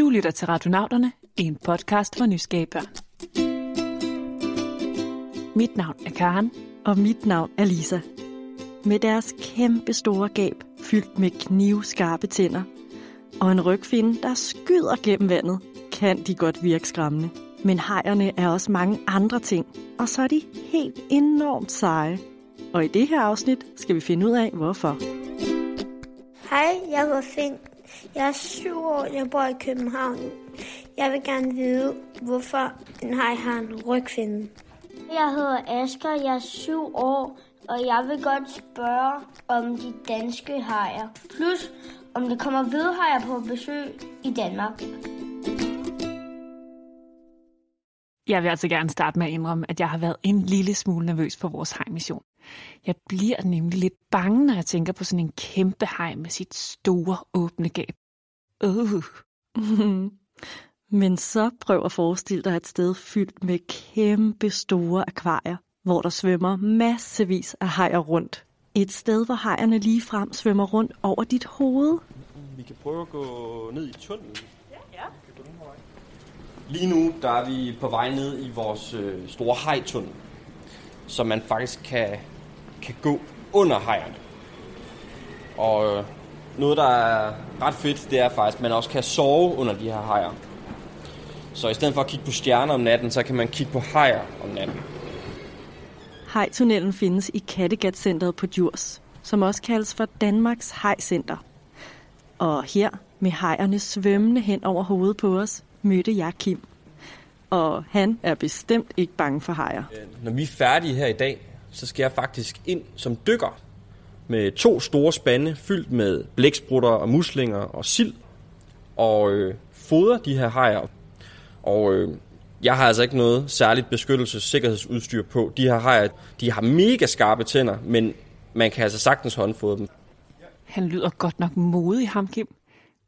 Du lytter til Radionauterne, en podcast for nysgerrige børn. Mit navn er Karen. Og mit navn er Lisa. Med deres kæmpe store gab, fyldt med knivskarpe tænder, og en rygfinde, der skyder gennem vandet, kan de godt virke skræmmende. Men hejerne er også mange andre ting, og så er de helt enormt seje. Og i det her afsnit skal vi finde ud af, hvorfor. Hej, jeg hedder Finn. Jeg er syv år, jeg bor i København. Jeg vil gerne vide, hvorfor en hej har en rygfinde. Jeg hedder Asger, jeg er syv år, og jeg vil godt spørge om de danske hajer. Plus om der kommer hvidhajer på besøg i Danmark. Jeg vil altså gerne starte med at indrømme, at jeg har været en lille smule nervøs for vores hejmission. Jeg bliver nemlig lidt bange, når jeg tænker på sådan en kæmpe hej med sit store åbne gab. Uh. Men så prøv at forestille dig et sted fyldt med kæmpe store akvarier, hvor der svømmer massevis af hajer rundt. Et sted, hvor hajerne lige frem svømmer rundt over dit hoved. Vi kan prøve at gå ned i tunnelen. Ja, ja. Lige nu der er vi på vej ned i vores øh, store hajtunnel, så man faktisk kan, kan gå under hajerne. Og øh, noget, der er ret fedt, det er faktisk, at man også kan sove under de her hajer. Så i stedet for at kigge på stjerner om natten, så kan man kigge på hajer om natten. Hajtunnelen findes i Kattegat-centret på Djurs, som også kaldes for Danmarks Hajcenter. Og her, med hajerne svømmende hen over hovedet på os, mødte jeg Kim. Og han er bestemt ikke bange for hajer. Når vi er færdige her i dag, så skal jeg faktisk ind som dykker med to store spande fyldt med blæksprutter og muslinger og sild og øh, fodre de her hajer. Og øh, jeg har altså ikke noget særligt beskyttelsessikkerhedsudstyr på. De her hajer, de har mega skarpe tænder, men man kan altså sagtens håndfodre dem. Han lyder godt nok modig, ham Kim.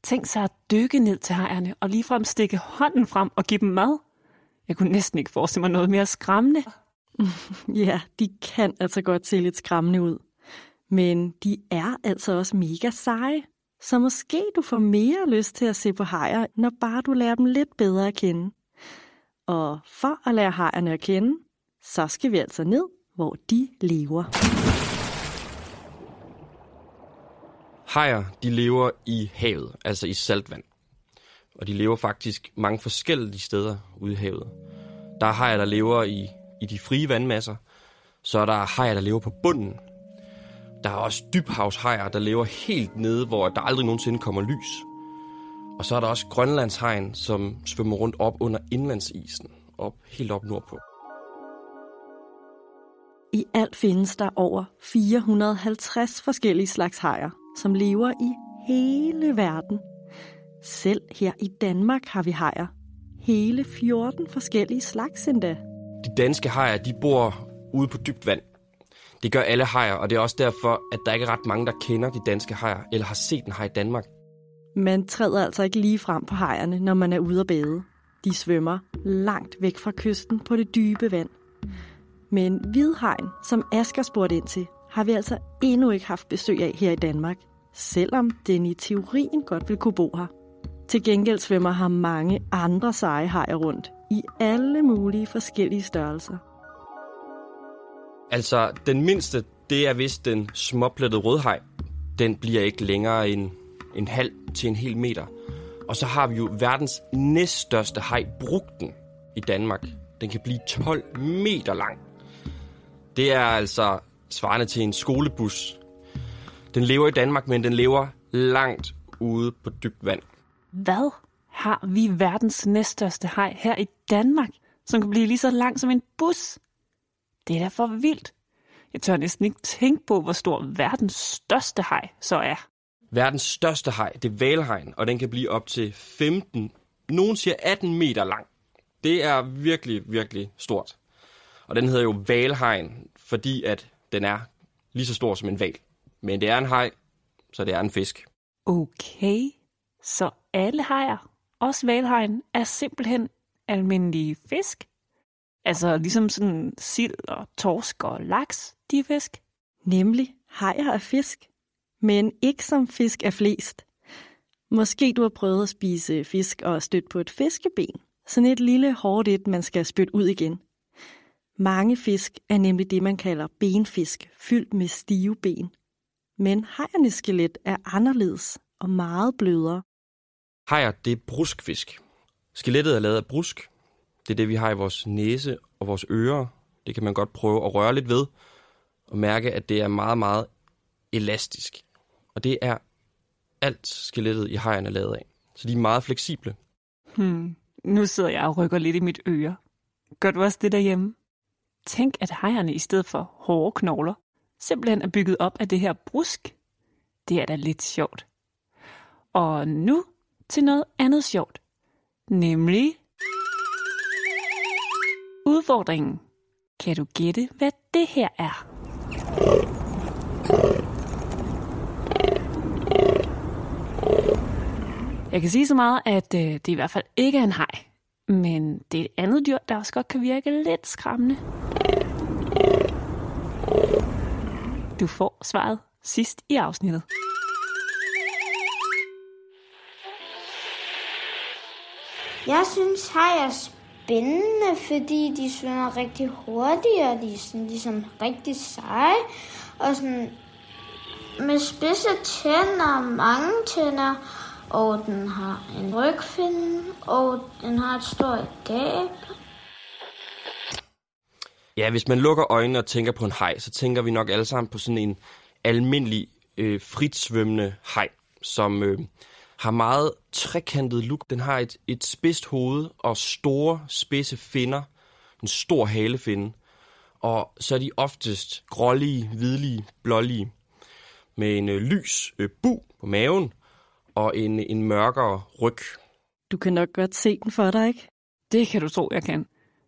Tænk sig at dykke ned til hajerne og ligefrem stikke hånden frem og give dem mad. Jeg kunne næsten ikke forestille mig noget mere skræmmende. Ja, de kan altså godt se lidt skræmmende ud. Men de er altså også mega seje. Så måske du får mere lyst til at se på hajer, når bare du lærer dem lidt bedre at kende. Og for at lære hajerne at kende, så skal vi altså ned, hvor de lever. Hajer, de lever i havet, altså i saltvand. Og de lever faktisk mange forskellige steder ude i havet. Der er hajer, der lever i, i de frie vandmasser. Så er der hajer, der lever på bunden. Der er også dybhavshajer, der lever helt nede, hvor der aldrig nogensinde kommer lys. Og så er der også grønlandshajen, som svømmer rundt op under indlandsisen, op helt op nordpå. I alt findes der over 450 forskellige slags hajer, som lever i hele verden. Selv her i Danmark har vi hajer. Hele 14 forskellige slags endda. De danske hajer, de bor ude på dybt vand. Det gør alle hajer, og det er også derfor, at der ikke er ret mange, der kender de danske hajer, eller har set en haj i Danmark. Man træder altså ikke lige frem på hajerne, når man er ude at bade. De svømmer langt væk fra kysten på det dybe vand. Men hvidhajen, som Asger spurgte ind til, har vi altså endnu ikke haft besøg af her i Danmark, selvom den i teorien godt vil kunne bo her. Til gengæld svømmer har mange andre seje hajer rundt, i alle mulige forskellige størrelser. Altså, den mindste, det er vist den småplettede rødhaj. Den bliver ikke længere end en halv til en hel meter. Og så har vi jo verdens næststørste haj, brugten, i Danmark. Den kan blive 12 meter lang. Det er altså svarende til en skolebus. Den lever i Danmark, men den lever langt ude på dybt vand. Hvad har vi verdens næststørste haj her i Danmark, som kan blive lige så lang som en bus? Det er da for vildt. Jeg tør næsten ikke tænke på, hvor stor verdens største haj så er. Verdens største haj, det er valhajen, og den kan blive op til 15, nogen siger 18 meter lang. Det er virkelig, virkelig stort. Og den hedder jo valhajen, fordi at den er lige så stor som en val. Men det er en haj, så det er en fisk. Okay, så alle hajer, også valhajen, er simpelthen almindelige fisk? Altså ligesom sådan sild og torsk og laks, de er fisk? Nemlig hajer er fisk, men ikke som fisk er flest. Måske du har prøvet at spise fisk og stødt på et fiskeben. Sådan et lille hårdt et, man skal spytte ud igen. Mange fisk er nemlig det, man kalder benfisk, fyldt med stive ben. Men hajernes skelet er anderledes og meget blødere. Hajer, det er bruskfisk. Skelettet er lavet af brusk. Det er det, vi har i vores næse og vores ører. Det kan man godt prøve at røre lidt ved og mærke, at det er meget, meget elastisk. Og det er alt skelettet i hajen er lavet af. Så de er meget fleksible. Hmm. Nu sidder jeg og rykker lidt i mit øre. Gør du også det derhjemme? Tænk, at hajerne i stedet for hårde knogler simpelthen er bygget op af det her brusk. Det er da lidt sjovt. Og nu til noget andet sjovt. Nemlig udfordringen. Kan du gætte, hvad det her er? Jeg kan sige så meget, at øh, det i hvert fald ikke er en haj. Men det er et andet dyr, der også godt kan virke lidt skræmmende. Du får svaret sidst i afsnittet. Jeg synes, hej er spændende, fordi de svømmer rigtig hurtigt, og de er sådan, ligesom rigtig seje. Og sådan med spidse tænder, mange tænder, og den har en rygfinde, og den har et stort gab. Ja, hvis man lukker øjnene og tænker på en haj, så tænker vi nok alle sammen på sådan en almindelig øh, fritsvømmende haj, som øh, har meget trekantet look. Den har et, et spidst hoved og store, spidse finner. En stor halefinde. Og så er de oftest grålige, hvidlige, blålige. Med en øh, lys øh, bu på maven og en, en mørkere ryg. Du kan nok godt se den for dig, ikke? Det kan du tro, jeg kan.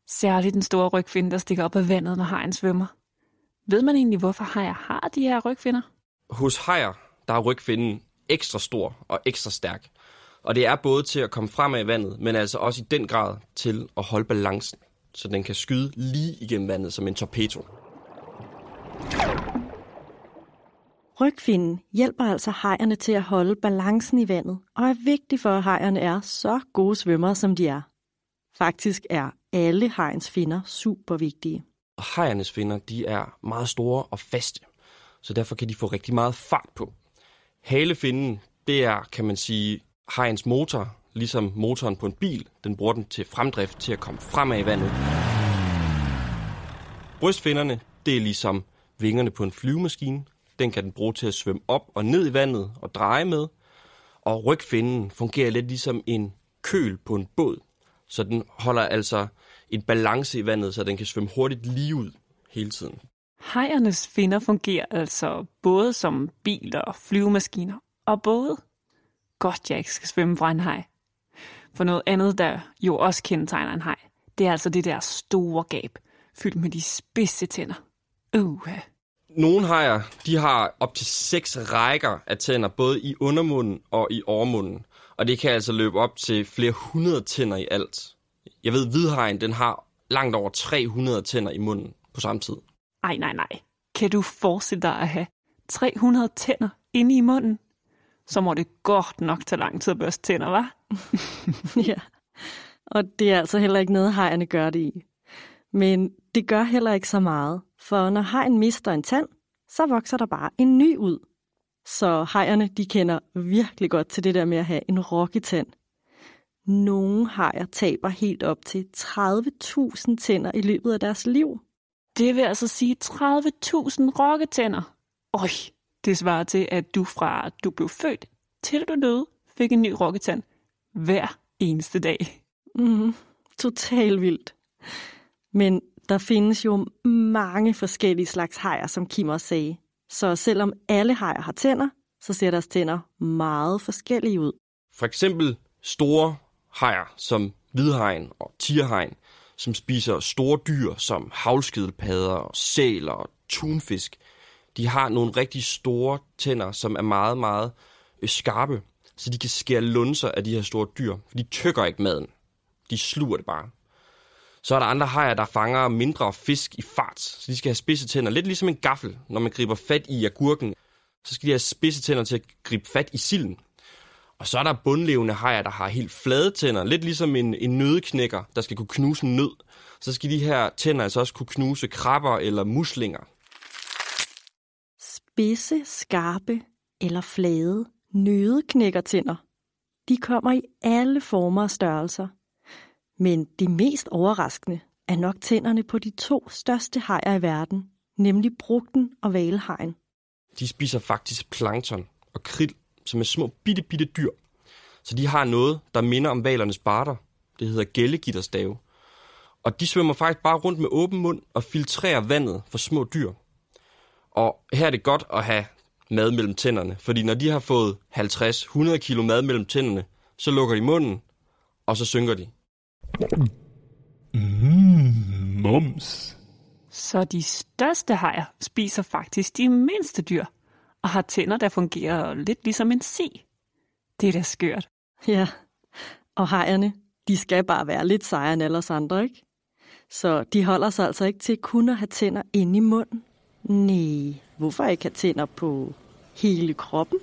Særligt den store rygfinde, der stikker op af vandet, når hajen svømmer. Ved man egentlig, hvorfor hajer har de her rygfinder? Hos hajer, der er rygfinden ekstra stor og ekstra stærk. Og det er både til at komme frem af vandet, men altså også i den grad til at holde balancen, så den kan skyde lige igennem vandet som en torpedo. Rygfinden hjælper altså hajerne til at holde balancen i vandet, og er vigtig for, at hajerne er så gode svømmere, som de er. Faktisk er alle hajens finder super vigtige. Og hajernes finner, de er meget store og faste, så derfor kan de få rigtig meget fart på. Halefinden, det er, kan man sige, hajens motor, ligesom motoren på en bil. Den bruger den til fremdrift, til at komme fremad i vandet. Brystfinderne, det er ligesom vingerne på en flyvemaskine. Den kan den bruge til at svømme op og ned i vandet og dreje med. Og rygfinden fungerer lidt ligesom en køl på en båd. Så den holder altså en balance i vandet, så den kan svømme hurtigt lige ud hele tiden. Hejernes finder fungerer altså både som biler og flyvemaskiner, og både. Godt, jeg ikke skal svømme fra en hej. For noget andet, der jo også kendetegner en haj, det er altså det der store gab, fyldt med de spidse tænder. Uh. Nogle hajer, de har op til seks rækker af tænder, både i undermunden og i overmunden. Og det kan altså løbe op til flere hundrede tænder i alt. Jeg ved, hvidhajen, den har langt over 300 tænder i munden på samme tid. Ej, nej, nej. Kan du forestille dig at have 300 tænder inde i munden? Så må det godt nok tage lang tid at børste tænder, var? ja, og det er altså heller ikke noget, hejerne gør det i. Men det gør heller ikke så meget, for når hejen mister en tand, så vokser der bare en ny ud. Så hejerne, de kender virkelig godt til det der med at have en rokketand. Nogle hajer taber helt op til 30.000 tænder i løbet af deres liv. Det vil altså sige 30.000 rokketænder. Øj, det svarer til, at du fra du blev født til du døde, fik en ny rokketand hver eneste dag. Mm, total vildt. Men der findes jo mange forskellige slags hajer, som Kim også sagde. Så selvom alle hajer har tænder, så ser deres tænder meget forskellige ud. For eksempel store hajer som hvidhajen og tierhajen, som spiser store dyr som havlskedelpadder, sæler og tunfisk. De har nogle rigtig store tænder, som er meget, meget øh, skarpe, så de kan skære lunser af de her store dyr. For de tykker ikke maden. De sluger det bare. Så er der andre hajer, der fanger mindre fisk i fart, så de skal have spidse tænder. Lidt ligesom en gaffel, når man griber fat i agurken, så skal de have spidse tænder til at gribe fat i silden. Og så er der bundlevende hajer, der har helt flade tænder, lidt ligesom en, en nødeknækker, der skal kunne knuse en nød. Så skal de her tænder altså også kunne knuse krabber eller muslinger. Spidse, skarpe eller flade nødeknækkertænder. De kommer i alle former og størrelser. Men det mest overraskende er nok tænderne på de to største hajer i verden, nemlig brugten og valhajen. De spiser faktisk plankton og krill, som er små bitte, bitte dyr. Så de har noget, der minder om valernes barter. Det hedder gællegitterstave. Og de svømmer faktisk bare rundt med åben mund og filtrerer vandet for små dyr. Og her er det godt at have mad mellem tænderne, fordi når de har fået 50-100 kilo mad mellem tænderne, så lukker de munden, og så synker de. Mm, mums. Så de største hajer spiser faktisk de mindste dyr, og har tænder, der fungerer lidt ligesom en si. Det er da skørt. Ja, og hajerne, de skal bare være lidt sejere end alle os andre, ikke? Så de holder sig altså ikke til kun at have tænder inde i munden. Nej, hvorfor ikke have tænder på hele kroppen?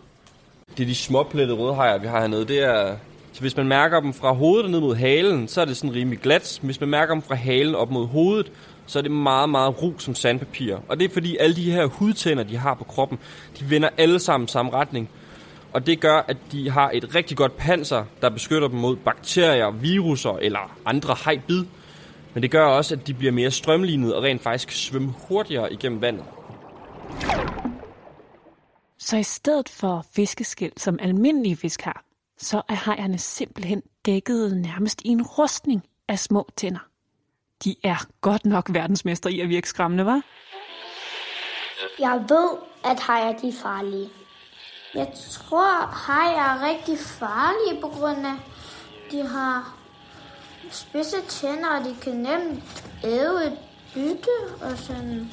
Det er de småplettede rødhajer, vi har hernede. Det er, så hvis man mærker dem fra hovedet ned mod halen, så er det sådan rimelig glat. Hvis man mærker dem fra halen op mod hovedet, så er det meget, meget ru som sandpapir. Og det er fordi alle de her hudtænder, de har på kroppen, de vender alle sammen samme retning. Og det gør, at de har et rigtig godt panser, der beskytter dem mod bakterier, viruser eller andre hejbid. Men det gør også, at de bliver mere strømlignet og rent faktisk svømme hurtigere igennem vandet. Så i stedet for fiskeskæl, som almindelige fisk har, så er hajerne simpelthen dækket nærmest i en rustning af små tænder. De er godt nok verdensmester i at virke skræmmende, var? Jeg ved, at hajer de er farlige. Jeg tror, hajer er rigtig farlige på grund af, de har spidse tænder, og de kan nemt æde et bytte og sådan.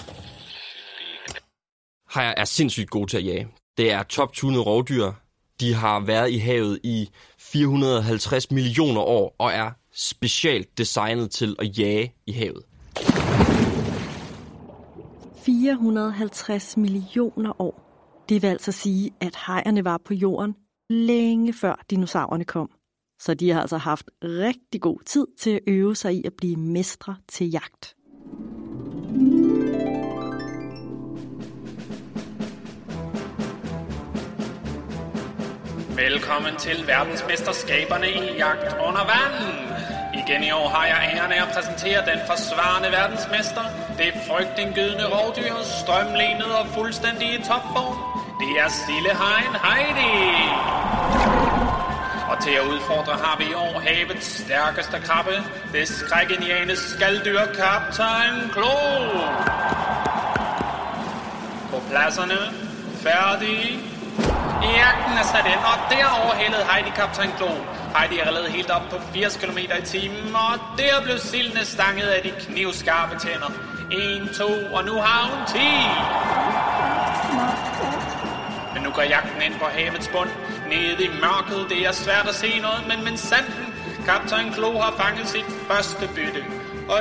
Hajer er sindssygt gode til at jage. Det er top-tunede rovdyr. De har været i havet i 450 millioner år og er specielt designet til at jage i havet. 450 millioner år. Det vil altså sige, at hajerne var på jorden længe før dinosaurerne kom. Så de har altså haft rigtig god tid til at øve sig i at blive mestre til jagt. Velkommen til verdensmesterskaberne i jagt under vand. Igen i år har jeg æren af at præsentere den forsvarende verdensmester. Det frygtindgydende rovdyr, strømlenet og fuldstændig i topform. Det er Sille Hein Heidi. Og til at udfordre har vi i år havets stærkeste krabbe, det skrækiniane skalddyr Kaptajn Klo. På pladserne, færdige, Jagten er sat ind, og derover hældede Heidi kaptajn Klo. Heidi er allerede helt op på 80 km i timen, og der blev Silne stanget af de knivskarpe tænder. 1, 2, og nu har hun 10. Men nu går jagten ind på havets bund. Nede i mørket, det er svært at se noget, men men sanden, kaptajn Klo har fanget sit første bytte. Og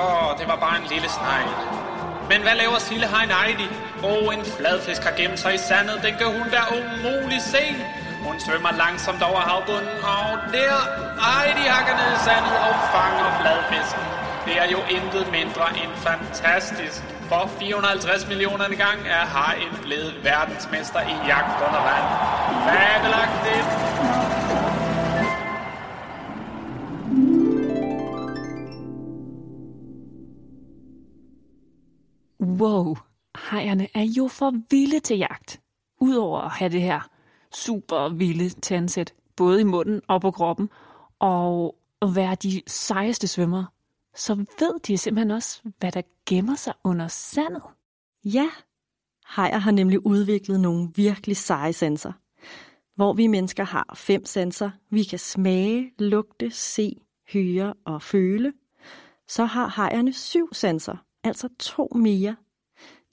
åh, det var bare en lille snegl. Men hvad laver Sille Hein Heidi? Åh, oh, en fladfisk har gemt sig i sandet. Den kan hun da umuligt se. Svømmer langsomt over havbunden, og der Heidi hakker ned i sandet og fanger fladfisken. Det er jo intet mindre end fantastisk. For 450 millioner gang er hajen blevet verdensmester i jagt under vand. Fabelagtigt! Wow, hejerne er jo for vilde til jagt. Udover at have det her super vilde tandsæt, både i munden og på kroppen, og at være de sejeste svømmere, så ved de simpelthen også, hvad der gemmer sig under sandet. Ja, hajer har nemlig udviklet nogle virkelig seje sanser. Hvor vi mennesker har fem sanser, vi kan smage, lugte, se, høre og føle, så har hajerne syv sanser, altså to mere.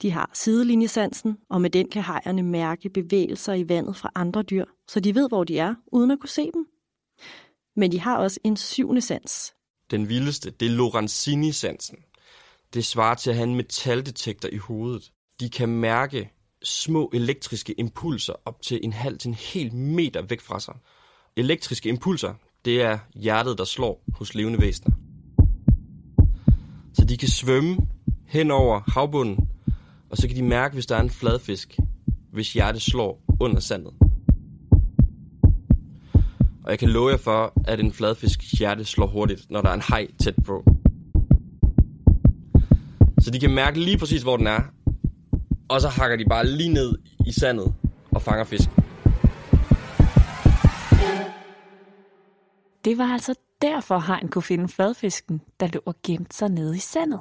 De har sidelinjesansen, og med den kan hajerne mærke bevægelser i vandet fra andre dyr, så de ved, hvor de er, uden at kunne se dem. Men de har også en syvende sans. Den vildeste, det er Lorenzini-sansen. Det svarer til at have en metaldetektor i hovedet. De kan mærke små elektriske impulser op til en halv til en hel meter væk fra sig. Elektriske impulser, det er hjertet, der slår hos levende væsener. Så de kan svømme hen over havbunden, og så kan de mærke, hvis der er en fladfisk, hvis hjertet slår under sandet. Og jeg kan love jer for, at en fladfisk hjerte slår hurtigt, når der er en haj tæt på. Så de kan mærke lige præcis, hvor den er. Og så hakker de bare lige ned i sandet og fanger fisk. Det var altså derfor, hajen kunne finde fladfisken, der lå og gemte sig nede i sandet.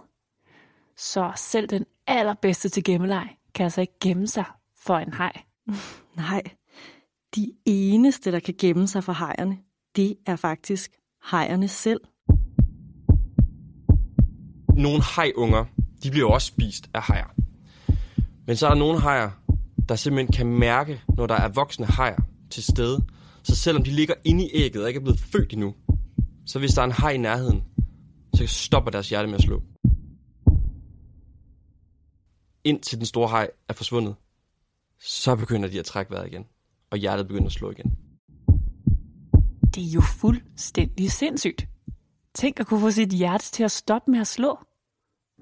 Så selv den allerbedste til gemmeleg kan altså ikke gemme sig for en haj. Nej, de eneste, der kan gemme sig for hajerne, det er faktisk hajerne selv. Nogle hajunger, de bliver også spist af hajer. Men så er der nogle hajer, der simpelthen kan mærke, når der er voksne hajer til stede. Så selvom de ligger inde i ægget og ikke er blevet født endnu, så hvis der er en haj i nærheden, så stopper deres hjerte med at slå. Indtil den store haj er forsvundet, så begynder de at trække vejret igen, og hjertet begynder at slå igen. Det er jo fuldstændig sindssygt. Tænk at kunne få sit hjerte til at stoppe med at slå.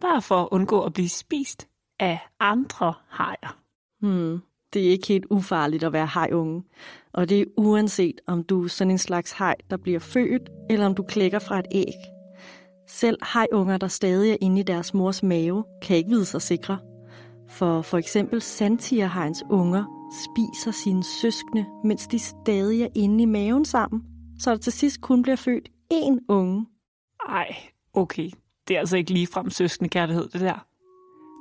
Bare for at undgå at blive spist af andre hajer. Hmm, det er ikke helt ufarligt at være hajunge. Og det er uanset, om du er sådan en slags haj, der bliver født, eller om du klækker fra et æg. Selv hajunger, der stadig er inde i deres mors mave, kan ikke vide sig sikre. For for eksempel sandtigerhajens unger spiser sine søskende, mens de stadig er inde i maven sammen, så der til sidst kun bliver født én unge. Ej, okay. Det er altså ikke ligefrem søskende kærlighed, det der.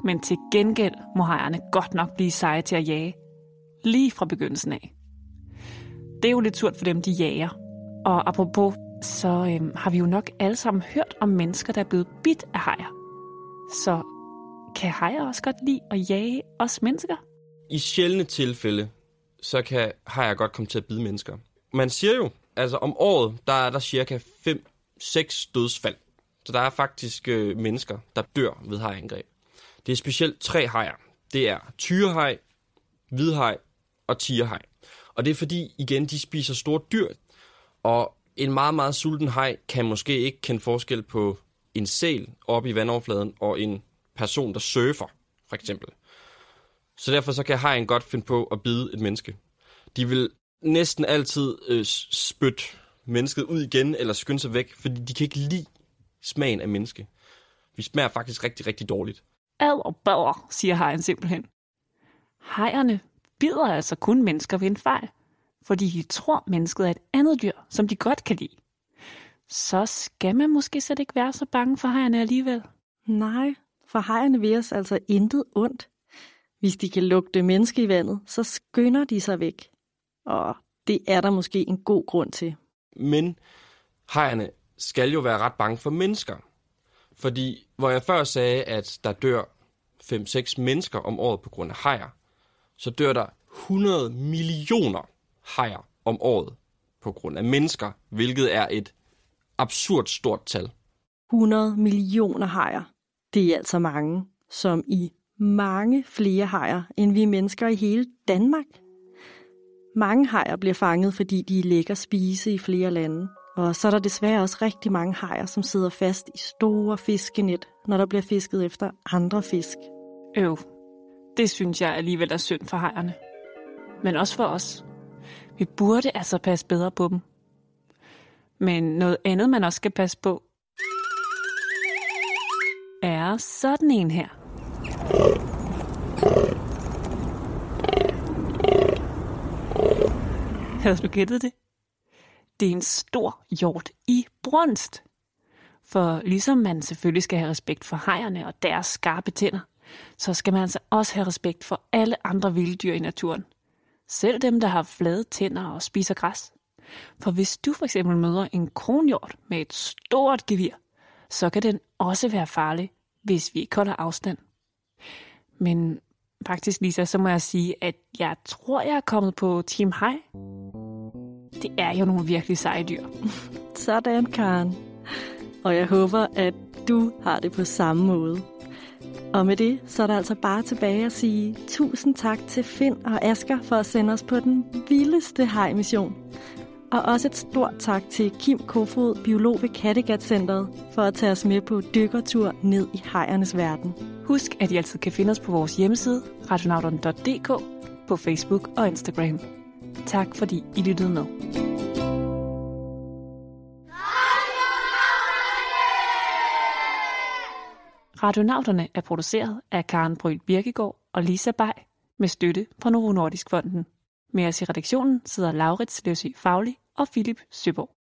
Men til gengæld må hejerne godt nok blive seje til at jage. Lige fra begyndelsen af. Det er jo lidt surt for dem, de jager. Og apropos, så øhm, har vi jo nok alle sammen hørt om mennesker, der er blevet bidt af hejer. Så kan hajer også godt lide at jage os mennesker? I sjældne tilfælde, så kan hajer godt komme til at bide mennesker. Man siger jo, altså om året, der er der cirka 5-6 dødsfald. Så der er faktisk øh, mennesker, der dør ved hajangreb. Det er specielt tre hajer. Det er tyrehaj, hvidhaj og tigerhaj. Og det er fordi, igen, de spiser store dyr. Og en meget, meget sulten haj kan måske ikke kende forskel på en sæl oppe i vandoverfladen og en person, der surfer, for eksempel. Så derfor så kan hajen godt finde på at bide et menneske. De vil næsten altid øh, spytte mennesket ud igen, eller skynde sig væk, fordi de kan ikke lide smagen af menneske. Vi smager faktisk rigtig, rigtig dårligt. Ad og bader, siger hajen simpelthen. Hajerne bider altså kun mennesker ved en fejl, fordi de tror, mennesket er et andet dyr, som de godt kan lide. Så skal man måske slet ikke være så bange for hajerne alligevel. Nej, for hajerne vil os altså intet ondt. Hvis de kan lugte menneske i vandet, så skynder de sig væk. Og det er der måske en god grund til. Men hajerne skal jo være ret bange for mennesker. Fordi hvor jeg før sagde, at der dør 5-6 mennesker om året på grund af hajer, så dør der 100 millioner hajer om året på grund af mennesker, hvilket er et absurd stort tal. 100 millioner hajer. Det er altså mange, som i mange flere hajer, end vi mennesker i hele Danmark. Mange hajer bliver fanget, fordi de er lækker spise i flere lande. Og så er der desværre også rigtig mange hajer, som sidder fast i store fiskenet, når der bliver fisket efter andre fisk. Øv, det synes jeg alligevel er synd for hajerne. Men også for os. Vi burde altså passe bedre på dem. Men noget andet, man også skal passe på, er sådan en her. Havde du gættet det? Det er en stor hjort i brunst. For ligesom man selvfølgelig skal have respekt for hejerne og deres skarpe tænder, så skal man altså også have respekt for alle andre vilde dyr i naturen. Selv dem, der har flade tænder og spiser græs. For hvis du for eksempel møder en kronhjort med et stort gevir, så kan den også være farlig, hvis vi ikke holder afstand. Men faktisk, Lisa, så må jeg sige, at jeg tror, jeg er kommet på Team High. Det er jo nogle virkelig seje dyr. Sådan, Karen. Og jeg håber, at du har det på samme måde. Og med det, så er der altså bare tilbage at sige tusind tak til Finn og Asker for at sende os på den vildeste hejmission. Og også et stort tak til Kim Kofod, biolog ved Kattegat Centeret, for at tage os med på dykkertur ned i hejernes verden. Husk, at I altid kan finde os på vores hjemmeside, radionauten.dk, på Facebook og Instagram. Tak fordi I lyttede med. Radionauterne er produceret af Karen Bryl Birkegaard og Lisa Bay med støtte fra Novo Nordisk Fonden. Med os i redaktionen sidder Laurits Løsø Faglig og Philip Søborg.